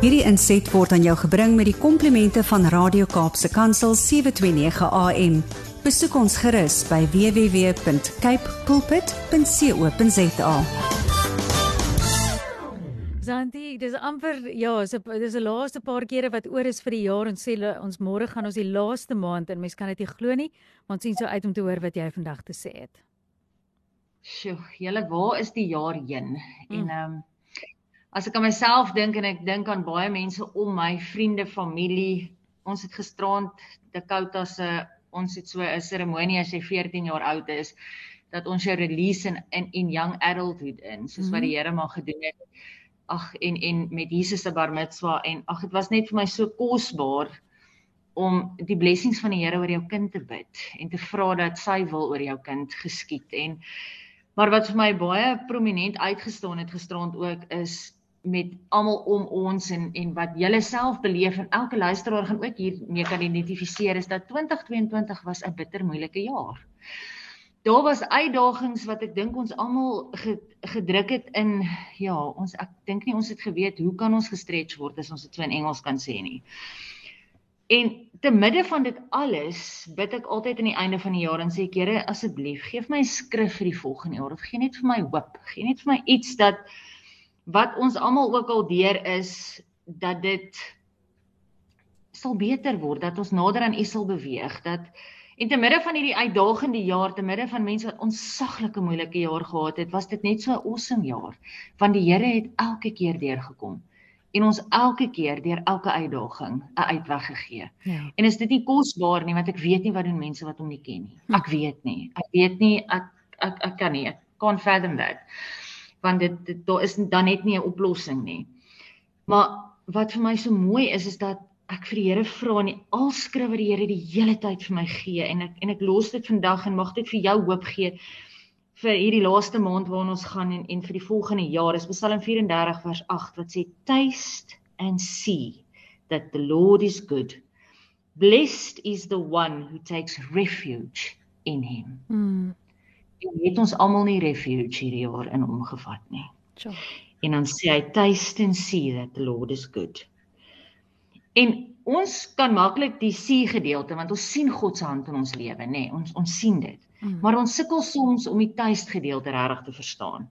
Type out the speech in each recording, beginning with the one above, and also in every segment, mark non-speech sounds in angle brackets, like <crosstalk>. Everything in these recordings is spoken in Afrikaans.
Hierdie inset word aan jou gebring met die komplimente van Radio Kaapse Kansel 729 AM. Besoek ons gerus by www.cape pulpit.co.za. Santi, dis amper ja, dis 'n dis 'n laaste paar kere wat oor is vir die jaar en sê ons môre gaan ons die laaste maand en mense kan dit nie glo nie, maar ons sien so uit om te hoor wat jy vandag te sê het. Sjoe, julle waar is die jaar heen? Mm. En ehm um, as ek aan myself dink en ek dink aan baie mense om my, vriende, familie, ons het gisterand Dakota se ons het so 'n seremonie as jy 14 jaar oud is dat ons jou release in in, in young adulthood in, soos mm. wat die mhm. Here maar gedoen het. Ag en en met Jesus se bar mitzwa en ag dit was net vir my so kosbaar om die blessings van die Here oor jou kind te bid en te vra dat sy wil oor jou kind geskied en maar wat vir my baie prominent uitgestaan het gisterand ook is met almal om ons en en wat julle self beleef en elke luisteraar gaan ook hiermee kan identifiseer is dat 2022 was 'n bitter moeilike jaar. Daar was uitdagings wat ek dink ons almal gedruk het in ja, ons ek dink nie ons het geweet hoe kan ons gestretch word as ons dit so in Engels kan sê nie. En te midde van dit alles bid ek altyd aan die einde van die jaar en sê ek Here asseblief gee my 'n skrif vir die volgende jaar of gee net vir my hoop, gee net vir my iets dat wat ons almal ook al deur is dat dit sal beter word dat ons nader aan U sal beweeg dat en te midde van hierdie uitdagende jaar te midde van mense wat onsaglike moeilike jaar gehad het was dit net so 'n awesome jaar want die Here het elke keer deurgekom en ons elke keer deur elke uitdaging 'n uitweg gegee. Ja. En is dit nie kosbaar nie want ek weet nie wat doen mense wat hom nie ken nie. Hm. Ek weet nie. Ek weet nie ek ek, ek kan nie. Ek kan fathom that want dit, dit daar is dan net nie 'n oplossing nie. Maar wat vir my so mooi is is dat ek vir die Here vra en al skrywe die Here die hele tyd vir my gee en ek en ek los dit vandag en mag dit vir jou hoop gee vir hierdie laaste maand waarna ons gaan en en vir die volgende jaar is Psalm 34 vers 8 wat sê taste and see that the Lord is good. Blessed is the one who takes refuge in him. Mm en het ons almal nie refuge hierdie jaar in hom gevat nie. Ja. En dan sê hy taste and see that the Lord is good. En ons kan maklik die see gedeelte want ons sien God se hand in ons lewe, nê? Nee, ons ons sien dit. Mm. Maar ons sukkel soms om die taste gedeelte regtig te verstaan.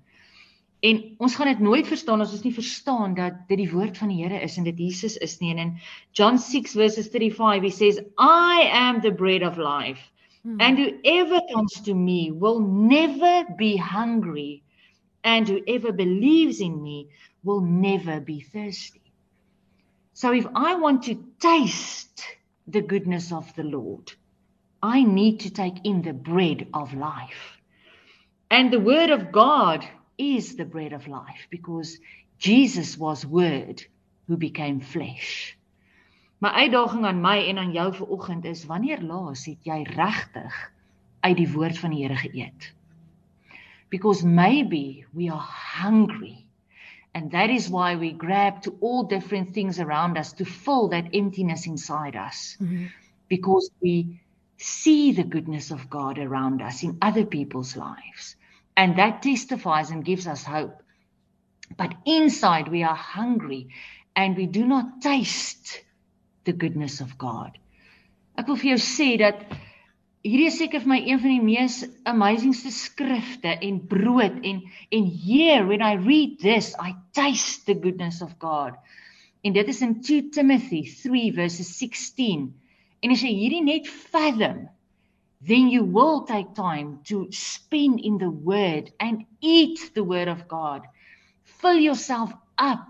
En ons gaan dit nooit verstaan as ons nie verstaan dat dit die woord van die Here is en dit Jesus is nie. En in John 6 verses 35 he says I am the bread of life. Mm. And whoever comes to me will never be hungry, and whoever believes in me will never be thirsty. So if I want to taste the goodness of the Lord, I need to take in the bread of life. And the word of God is the bread of life because Jesus was word who became flesh. My uitdaging aan my en aan jou vir oggend is wanneer laas het jy regtig uit die woord van die Here geëet? Because maybe we are hungry and that is why we grab to all different things around us to fill that emptiness inside us. Mm -hmm. Because we see the goodness of God around us in other people's lives and that testifies and gives us hope. But inside we are hungry and we do not taste the goodness of God. Ek wil vir jou sê dat hierdie is seker vir my een van die mees amazingste skrifte en brood en en here when I read this I taste the goodness of God. En dit is in 2 Timothy 3 verses 16. En as jy hierdie net fathom then you will take time to spend in the word and eat the word of God. Fill yourself up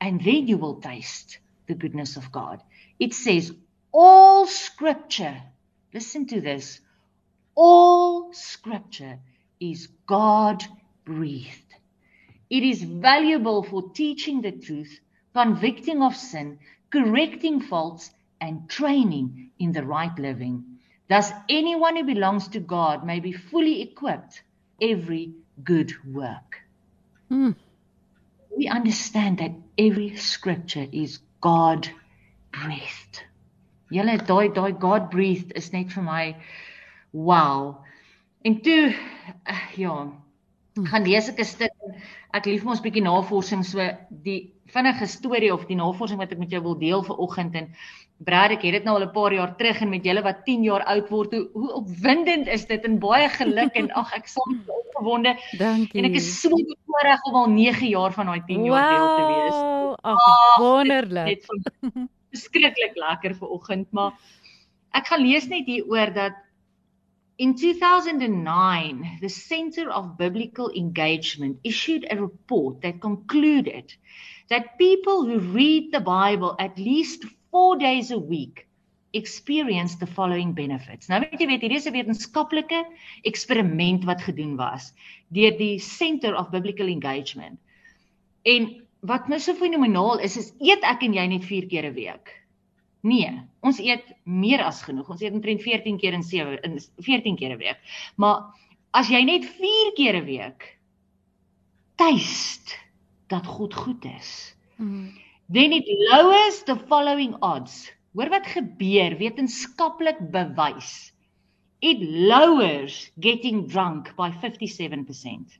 and then you will taste the goodness of God. It says, All scripture, listen to this, all scripture is God breathed. It is valuable for teaching the truth, convicting of sin, correcting faults, and training in the right living. Thus, anyone who belongs to God may be fully equipped every good work. Mm. We understand that every scripture is God breathed. Julle daai daai God breathed is net vir my wow. En toe uh, ja. Gaan lees ek 'n stuk. Ek lief mos 'n bietjie navorsing so die vinnige storie of die navorsing wat ek met jou wil deel vir oggend en Brad ek het dit nou al 'n paar jaar terug en met julle wat 10 jaar oud word hoe, hoe opwindend is dit en baie geluk en ag ek sal opgewonde Dankie. En ek is so bevoorreg om al 9 jaar van daai 10 jaar wow. deel te wees. Ag wonderlik. Beskiklik <laughs> lekker vir oggend maar ek gaan lees net hier oor dat In 2009, the Center of Biblical Engagement issued a report that concluded that people who read the Bible at least 4 days a week experience the following benefits. Nou weet jy weet, hier is 'n wetenskaplike eksperiment wat gedoen was deur die Center of Biblical Engagement. En wat nou so fenomenaal is, is eet ek en jy net 4 keer 'n week. Nee, ons eet meer as genoeg. Ons eet omtrent 14 keer in 7 in 14 keer 'n week. Maar as jy net 4 keer 'n week taste dat God goed is. Mm. Then it lowers the following odds. Hoor wat gebeur wetenskaplik bewys. It lowers getting drunk by 57%.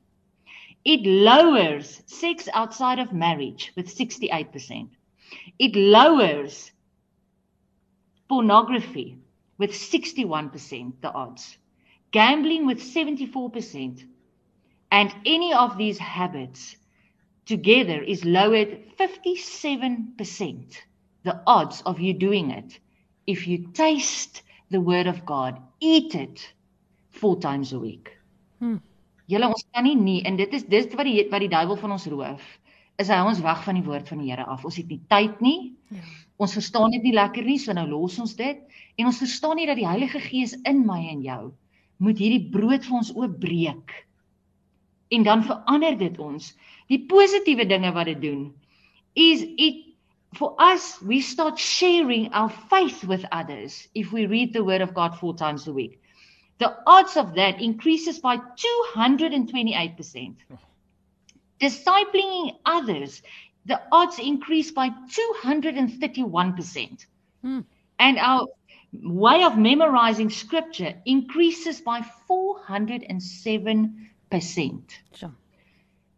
It lowers sex outside of marriage with 68%. It lowers pornography with 61% the odds, gambling with 74%, and any of these habits together is lowered 57% the odds of you doing it if you taste the word of God, eat it four times a week. Hmm. Julle ons kan nie nie en dit is dis wat die wat die duiwel van ons roof is hy ons weg van die woord van die Here af. Ons het nie tyd nie. Ja. Ons verstaan dit nie lekker nie, so nou los ons dit en ons verstaan nie dat die Heilige Gees in my en jou moet hierdie brood vir ons oopbreek. En dan verander dit ons. Die positiewe dinge wat dit doen is it for us we start sharing our faith with others if we read the word of God four times a week. The odds of that increases by 228%. Discipling others the odds increased by 231%. Hmm. And our way of memorizing scripture increases by 407%. Sure.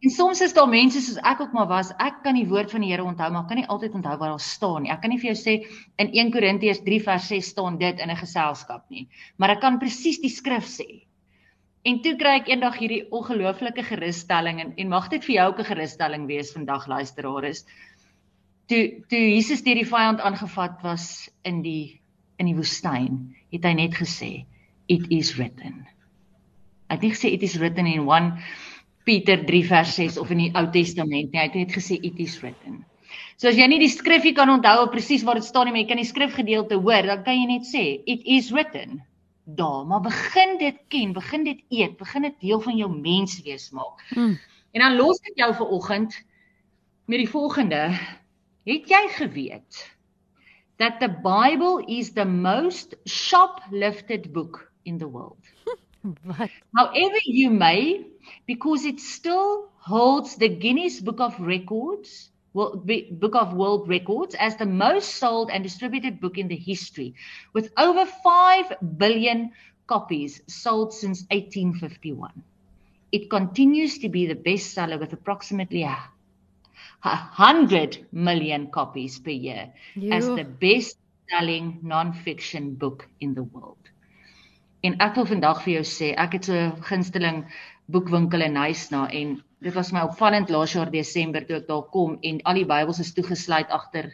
En soms is daar mense soos ek ook maar was, ek kan die woord van die Here onthou, maar kan nie altyd onthou waar daar staan nie. Ek kan nie vir jou sê in 1 Korintiërs 3 vers 6 staan dit in 'n geselskap nie, maar ek kan presies die skrif sê. En toe kry ek eendag hierdie ongelooflike gerusstelling en en mag dit vir jou ook 'n gerusstelling wees vandag luisteraar is. Toe toe Jesus deur die vyand aangevat was in die in die woestyn, het hy net gesê it is written. Hy het nie gesê it is written in 1 Peter 3 vers 6 of in die Ou Testament nie, hy het net gesê it is written. So as jy nie die skrifgie kan onthou presies waar dit staan nie, maar jy kan die skrifgedeelte hoor, dan kan jy net sê it is written daar, maar begin dit ken, begin dit eet, begin dit deel van jou menswees maak. Mm. En dan los ek jou vir oggend met die volgende. Het jy geweet that the Bible is the most shoplifted book in the world? <laughs> What? However you may because it still holds the Guinness Book of Records Book of World Records as the most sold and distributed book in the history, with over 5 billion copies sold since 1851. It continues to be the bestseller with approximately a 100 million copies per year you. as the best selling non-fiction book in the world. En ek wil vandag vir jou sê, ek het so 'n gunsteling boekwinkel in Huisna en dit was my opvallend laas jaar Desember toe ek daar kom en al die Bybels is toegesluit agter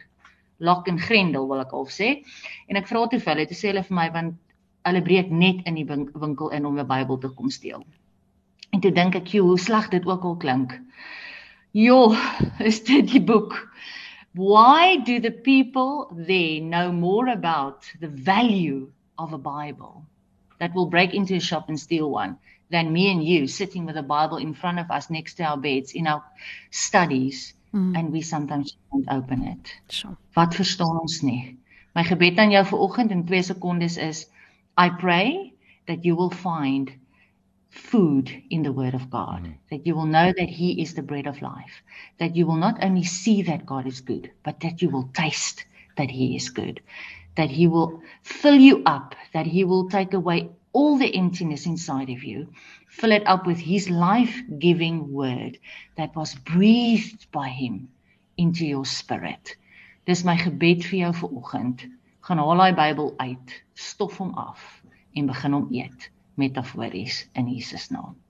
lak en grendel wil ek al sê. En ek vra toe vir hulle, toe sê hulle vir my want hulle breek net in die winkel in om 'n Bybel te kom steel. En toe dink ek, "Hoe sleg dit ook al klink." Jo, <laughs> is dit die boek? Why do the people there know more about the value of a Bible that will break into a shop and steal one? Than me and you sitting with a Bible in front of us next to our beds in our studies mm. and we sometimes don't open it. Sure. Wat verstaan ons nie? My gebed aan jou vir oggend in 2 sekondes is I pray that you will find food in the word of God mm. that you will know that he is the bread of life that you will not only see that God is good but that you will taste that he is good that he will fill you up that he will take away all the emptiness inside of you Fill it up with his life-giving word that was breathed by him into your spirit. Dis my gebed vir jou vir oggend. Gaan haal daai Bybel uit, stof hom af en begin hom eet metafories in Jesus naam.